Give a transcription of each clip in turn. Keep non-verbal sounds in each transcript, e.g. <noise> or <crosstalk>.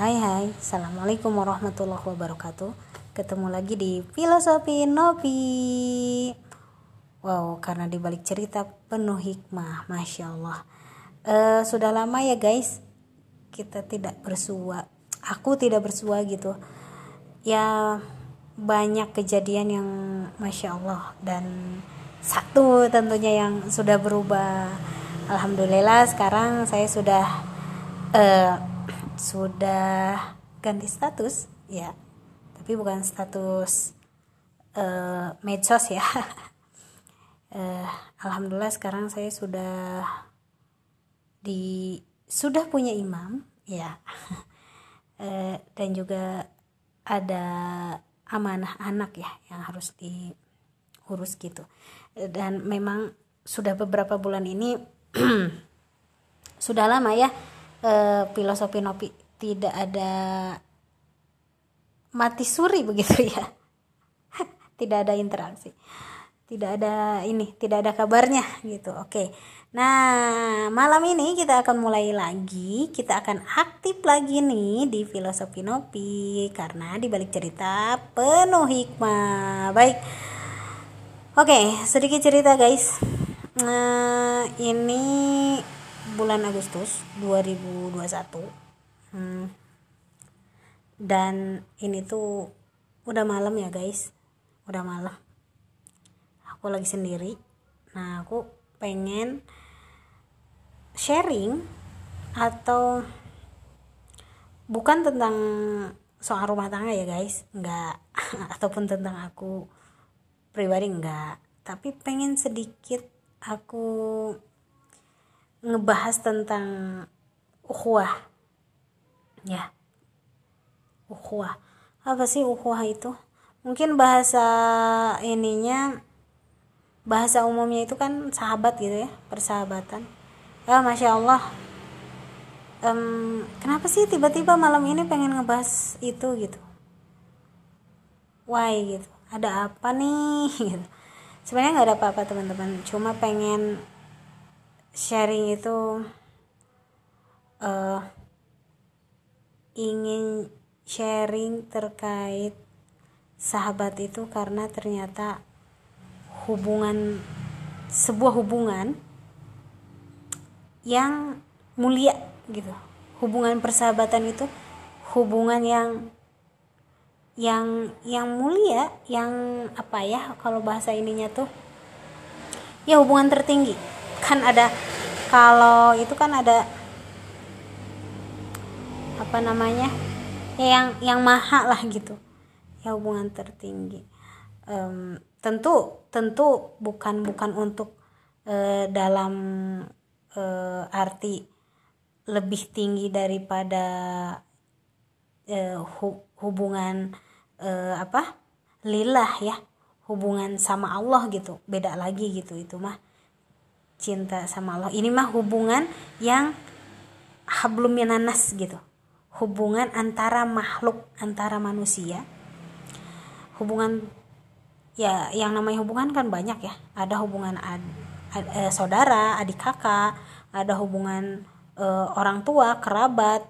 Hai hai, Assalamualaikum warahmatullahi wabarakatuh. Ketemu lagi di Filosofi Nopi. Wow, karena dibalik cerita penuh hikmah, Masya Allah. Uh, Sudah lama ya guys. Kita tidak bersua. Aku tidak bersua gitu. Ya banyak kejadian yang Masya Allah. Dan satu tentunya yang sudah berubah. Alhamdulillah sekarang saya sudah uh, sudah ganti status ya. Tapi bukan status uh, medsos ya. Uh, <laughs> alhamdulillah sekarang saya sudah di sudah punya imam ya. Uh, <laughs> dan juga ada amanah anak ya yang harus diurus gitu. Dan memang sudah beberapa bulan ini <clears throat> sudah lama ya uh, filosofi nopi tidak ada mati suri <laughs> begitu ya. Tidak ada interaksi. Tidak ada ini tidak ada kabarnya gitu. Oke. Nah malam ini kita akan mulai lagi. Kita akan aktif lagi nih di filosofi nopi karena di balik cerita penuh hikmah. Baik. Oke sedikit cerita guys. Nah ini bulan Agustus 2021 hmm, dan ini tuh udah malam ya guys. Udah malam. Aku lagi sendiri. Nah aku pengen sharing atau bukan tentang soal rumah tangga ya guys. Enggak <laughs> ataupun tentang aku pribadi enggak tapi pengen sedikit aku ngebahas tentang ukhuwah. Ya. Ukhuwah. Apa sih ukhuwah itu? Mungkin bahasa ininya bahasa umumnya itu kan sahabat gitu ya persahabatan. Ya masya Allah. Um, kenapa sih tiba-tiba malam ini pengen ngebahas itu gitu? Why gitu? Ada apa nih? <laughs> Gitu. Sebenarnya nggak ada apa-apa teman-teman. Cuma pengen sharing itu uh, ingin sharing terkait sahabat itu karena ternyata hubungan sebuah hubungan yang mulia gitu. Hubungan persahabatan itu hubungan yang yang yang mulia yang apa ya kalau bahasa ininya tuh ya hubungan tertinggi kan ada kalau itu kan ada apa namanya ya yang yang mahal lah gitu ya hubungan tertinggi. Um, tentu tentu bukan bukan untuk uh, dalam uh, arti lebih tinggi daripada uh, hu hubungan uh, apa lillah ya hubungan sama Allah gitu beda lagi gitu itu mah cinta sama Allah. Ini mah hubungan yang hablum minanas gitu. Hubungan antara makhluk antara manusia. Hubungan ya yang namanya hubungan kan banyak ya. Ada hubungan ad, ad, eh, saudara adik kakak ada hubungan eh, orang tua kerabat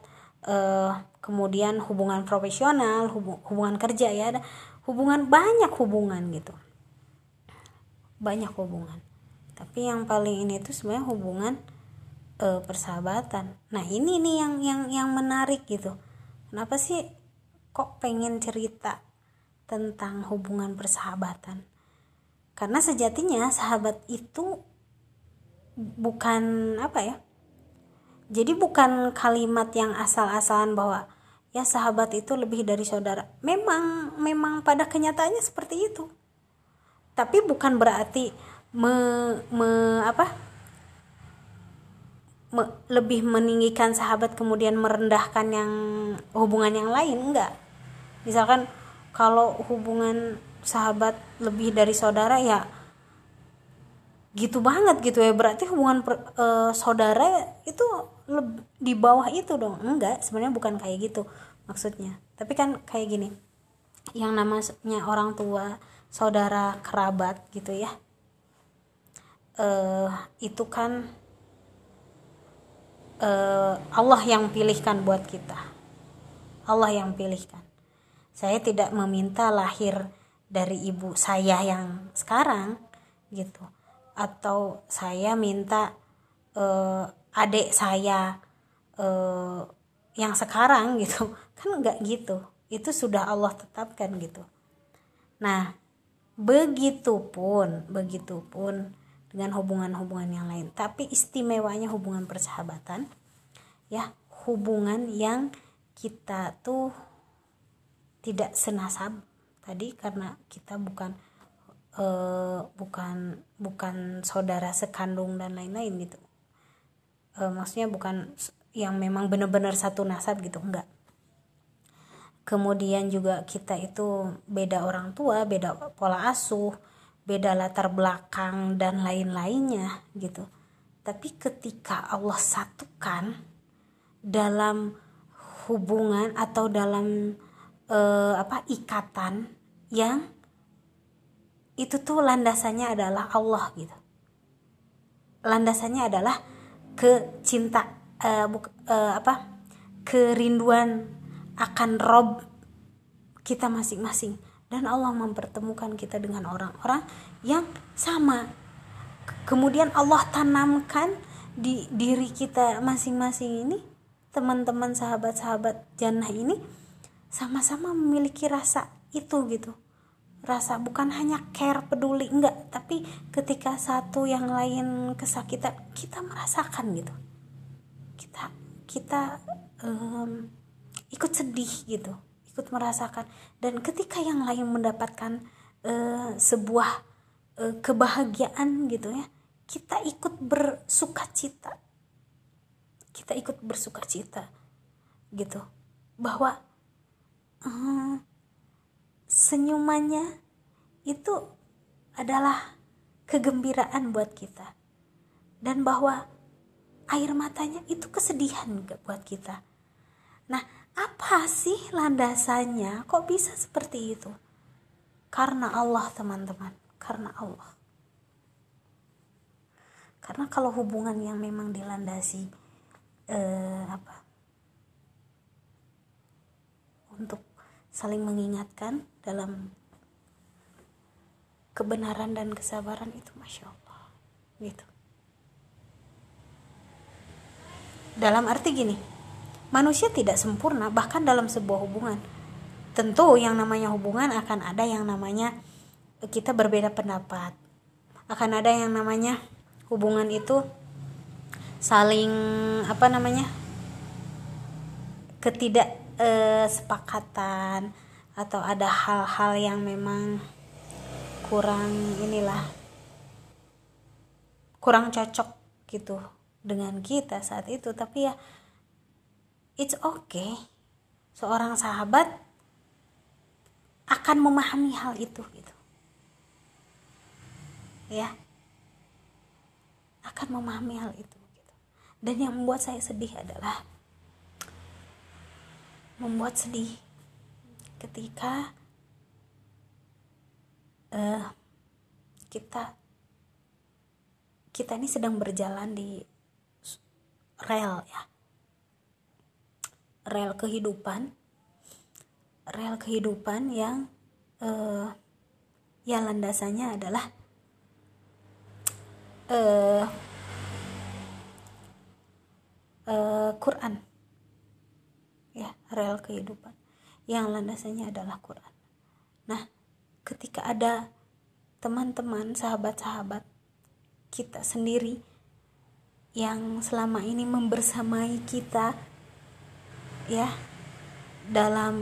eh, kemudian hubungan profesional hubungan kerja ya. Ada hubungan banyak hubungan gitu. Banyak hubungan tapi yang paling ini tuh sebenarnya hubungan e, persahabatan. Nah ini nih yang yang yang menarik gitu. Kenapa sih kok pengen cerita tentang hubungan persahabatan? Karena sejatinya sahabat itu bukan apa ya jadi bukan kalimat yang asal-asalan bahwa ya sahabat itu lebih dari saudara. Memang memang pada kenyataannya seperti itu. Tapi bukan berarti me, me apa? Me, lebih meninggikan sahabat kemudian merendahkan yang hubungan yang lain enggak. Misalkan kalau hubungan sahabat lebih dari saudara ya gitu banget gitu ya. Berarti hubungan per, e, saudara itu lebih, di bawah itu dong. Enggak sebenarnya bukan kayak gitu maksudnya. Tapi kan kayak gini yang namanya orang tua saudara kerabat gitu ya uh, itu kan uh, Allah yang pilihkan buat kita. Allah yang pilihkan. Saya tidak meminta lahir dari ibu saya yang sekarang gitu. Atau saya minta uh, adik saya uh, yang sekarang <laughs> gitu. Kan nggak gitu. Itu sudah Allah tetapkan gitu. Nah begitupun begitupun dengan hubungan-hubungan yang lain. Tapi istimewanya hubungan persahabatan ya hubungan yang kita tuh tidak senasab tadi karena kita bukan uh, bukan bukan saudara sekandung dan lain-lain gitu. Uh, maksudnya bukan yang memang benar-benar satu nasab gitu enggak. Kemudian juga kita itu beda orang tua beda pola asuh beda latar belakang dan lain-lainnya gitu. Tapi ketika Allah satukan dalam hubungan atau dalam uh, apa ikatan yang itu tuh landasannya adalah Allah gitu. Landasannya adalah kecinta uh, buk, uh, apa kerinduan akan Rob kita masing-masing dan Allah mempertemukan kita dengan orang-orang yang sama. Kemudian Allah tanamkan di diri kita masing-masing ini teman-teman sahabat-sahabat jannah ini sama-sama memiliki rasa itu gitu. Rasa bukan hanya care peduli enggak. Tapi ketika satu yang lain kesakitan kita merasakan gitu. Kita kita um, ikut sedih gitu ikut merasakan. Dan ketika yang lain mendapatkan uh, sebuah uh, kebahagiaan gitu ya kita ikut bersuka cita kita ikut bersuka cita gitu. Bahwa uh, senyumannya itu adalah kegembiraan buat kita. Dan bahwa air matanya itu kesedihan buat kita. Nah apa sih landasannya? Kok bisa seperti itu? Karena Allah teman-teman. Karena Allah. Karena kalau hubungan yang memang dilandasi eh, apa untuk saling mengingatkan dalam kebenaran dan kesabaran itu masya Allah. Gitu. Dalam arti gini manusia tidak sempurna bahkan dalam sebuah hubungan. Tentu yang namanya hubungan akan ada yang namanya kita berbeda pendapat. Akan ada yang namanya hubungan itu saling apa namanya ketidak eh, sepakatan atau ada hal-hal yang memang kurang inilah kurang cocok gitu dengan kita saat itu. Tapi ya it's okay. Seorang sahabat akan memahami hal itu gitu. Ya. Akan memahami hal itu gitu. dan yang membuat saya sedih adalah membuat sedih ketika uh, kita kita ini sedang berjalan di rel ya rel kehidupan rel kehidupan yang uh, ya landasannya adalah uh, uh, Quran. Ya rel kehidupan. Yang landasannya adalah Quran. Nah ketika ada teman-teman sahabat-sahabat kita sendiri yang selama ini membersamai kita ya dalam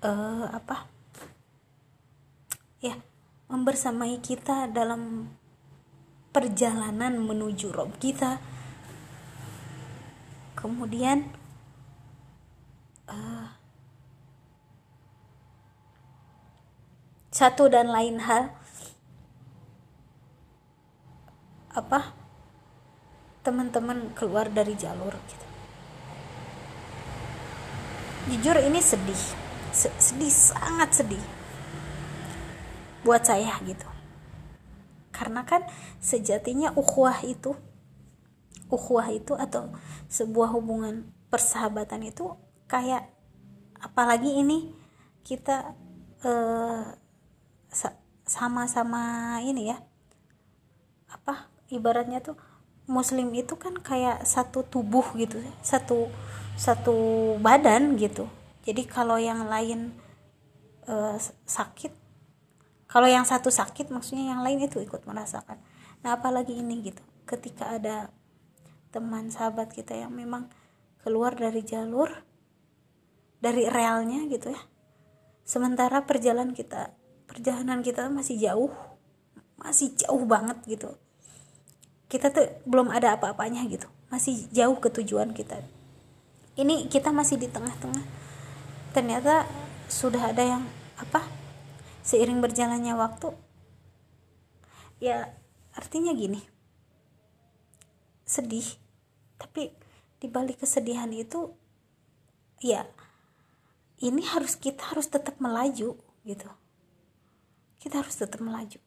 uh, apa? Ya membersamai kita dalam perjalanan menuju Rob kita. Kemudian uh, satu dan lain hal apa? Teman-teman keluar dari jalur gitu jujur ini sedih. Sedih sangat sedih. Buat saya gitu. Karena kan sejatinya ukhuwah itu ukhuwah itu atau sebuah hubungan persahabatan itu kayak apalagi ini kita eh, sama-sama ini ya apa ibaratnya tuh muslim itu kan kayak satu tubuh gitu satu satu badan gitu. Jadi kalau yang lain uh, sakit kalau yang satu sakit maksudnya yang lain itu ikut merasakan. Nah apalagi ini gitu ketika ada teman sahabat kita yang memang keluar dari jalur dari realnya gitu ya. Sementara perjalanan kita perjalanan kita masih jauh masih jauh banget gitu. Kita tuh belum ada apa-apanya gitu masih jauh ke tujuan kita ini kita masih di tengah-tengah. Ternyata sudah ada yang apa seiring berjalannya waktu ya artinya gini. Sedih tapi dibalik kesedihan itu ya ini harus kita harus tetap melaju gitu. Kita harus tetap melaju.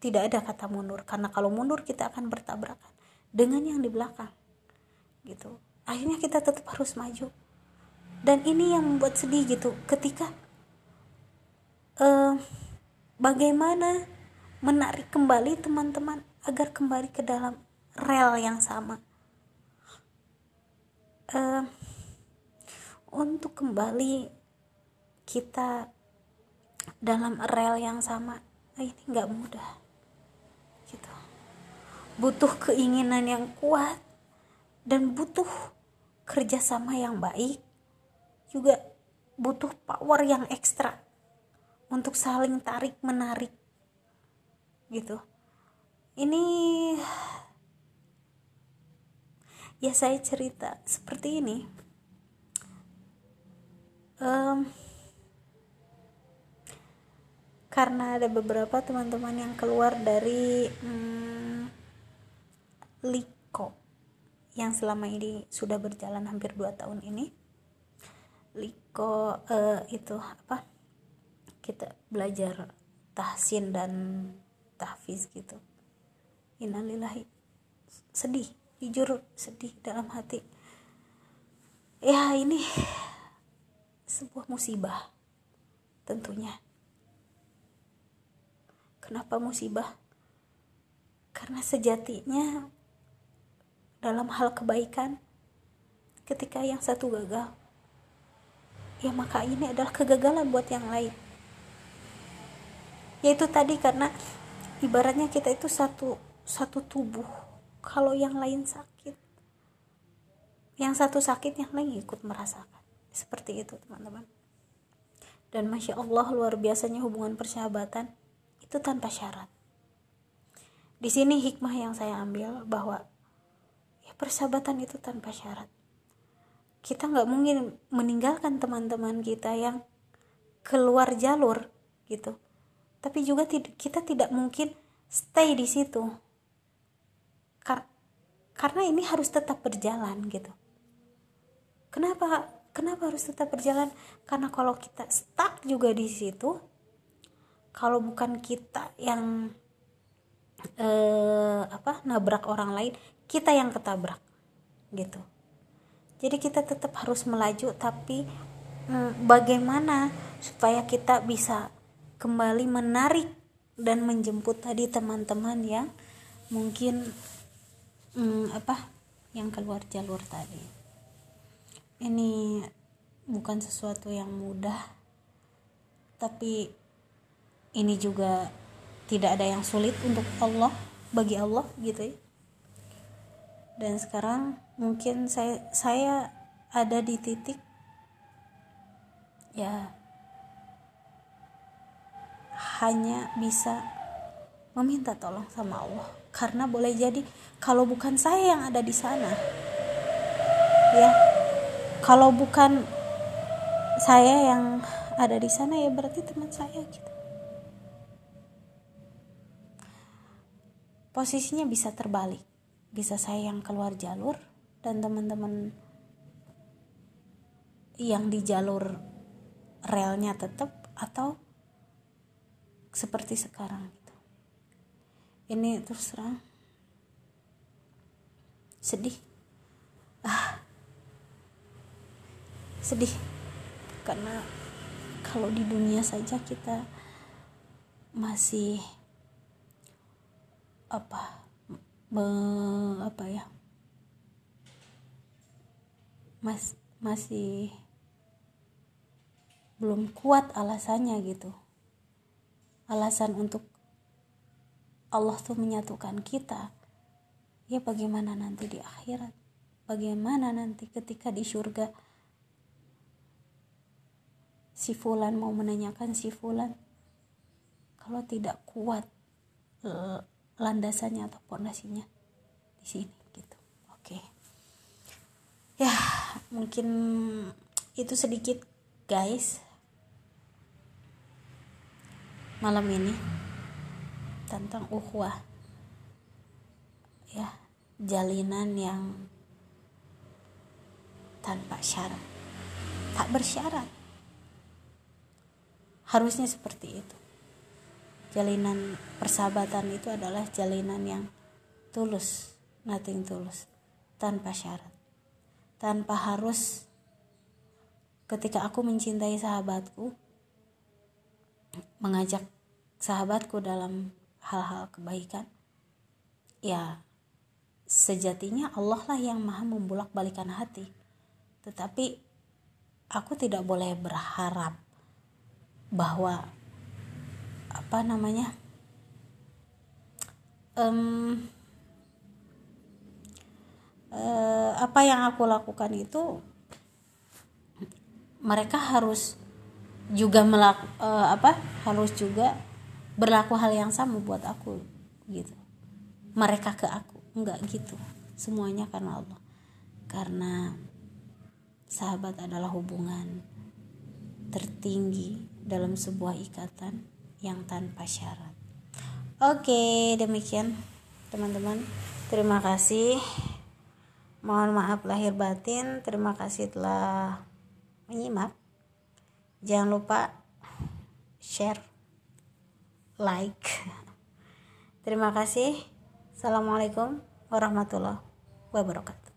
Tidak ada kata mundur karena kalau mundur kita akan bertabrakan dengan yang di belakang gitu akhirnya kita tetap harus maju. Dan ini yang membuat sedih gitu. Ketika uh, bagaimana menarik kembali teman-teman agar kembali ke dalam rel yang sama. Uh, untuk kembali kita dalam rel yang sama nah ini nggak mudah. Gitu. Butuh keinginan yang kuat dan butuh kerjasama yang baik juga butuh power yang ekstra untuk saling tarik menarik gitu. Ini ya saya cerita seperti ini. Um, karena ada beberapa teman-teman yang keluar dari hmm, Liko yang selama ini sudah berjalan hampir 2 tahun ini Liko uh, itu apa kita belajar tahsin dan tahfiz gitu. Innalillahi sedih jujur sedih dalam hati. Ya ini sebuah musibah tentunya. Kenapa musibah? Karena sejatinya dalam hal kebaikan. Ketika yang satu gagal ya maka ini adalah kegagalan buat yang lain. Yaitu tadi karena ibaratnya kita itu satu satu tubuh. Kalau yang lain sakit yang satu sakit yang lain ikut merasakan. Seperti itu teman-teman. Dan masya Allah luar biasanya hubungan persahabatan itu tanpa syarat. Di sini hikmah yang saya ambil bahwa persahabatan itu tanpa syarat. Kita nggak mungkin meninggalkan teman-teman kita yang keluar jalur gitu. Tapi juga kita tidak mungkin stay di situ. Kar karena ini harus tetap berjalan gitu. Kenapa? Kenapa harus tetap berjalan? Karena kalau kita stuck juga di situ, kalau bukan kita yang eh, apa nabrak orang lain kita yang ketabrak gitu. Jadi kita tetap harus melaju tapi hmm, bagaimana supaya kita bisa kembali menarik dan menjemput tadi teman-teman yang mungkin hmm, apa yang keluar jalur tadi. Ini bukan sesuatu yang mudah tapi ini juga tidak ada yang sulit untuk Allah bagi Allah gitu ya. Dan sekarang mungkin saya saya ada di titik ya hanya bisa meminta tolong sama Allah. Karena boleh jadi kalau bukan saya yang ada di sana ya. Kalau bukan saya yang ada di sana ya berarti teman saya gitu posisinya bisa terbalik. Bisa saya yang keluar jalur dan teman-teman yang di jalur relnya tetap atau seperti sekarang gitu. ini terus terang. Sedih. Ah. Sedih. Karena kalau di dunia saja kita masih apa me, apa ya mas masih belum kuat alasannya gitu. Alasan untuk Allah tuh menyatukan kita. Ya bagaimana nanti di akhirat? Bagaimana nanti ketika di surga? Si fulan mau menanyakan si fulan. Kalau tidak kuat landasannya atau pondasinya di sini gitu. Oke. Ya mungkin itu sedikit guys. Malam ini tentang uhwah ya jalinan yang tanpa syarat. Tak bersyarat. Harusnya seperti itu jalinan persahabatan itu adalah jalinan yang tulus nothing tulus tanpa syarat. Tanpa harus ketika aku mencintai sahabatku mengajak sahabatku dalam hal-hal kebaikan ya sejatinya Allah lah yang maha membulak balikan hati. Tetapi aku tidak boleh berharap bahwa apa namanya um, uh, apa yang aku lakukan itu mereka harus juga melak uh, apa harus juga berlaku hal yang sama buat aku gitu. Mereka ke aku enggak gitu. Semuanya karena Allah. Karena sahabat adalah hubungan tertinggi dalam sebuah ikatan yang tanpa syarat. Oke demikian teman-teman. Terima kasih. Mohon maaf lahir batin. Terima kasih telah menyimak. Jangan lupa share like. Terima kasih. Assalamualaikum warahmatullahi wabarakatuh.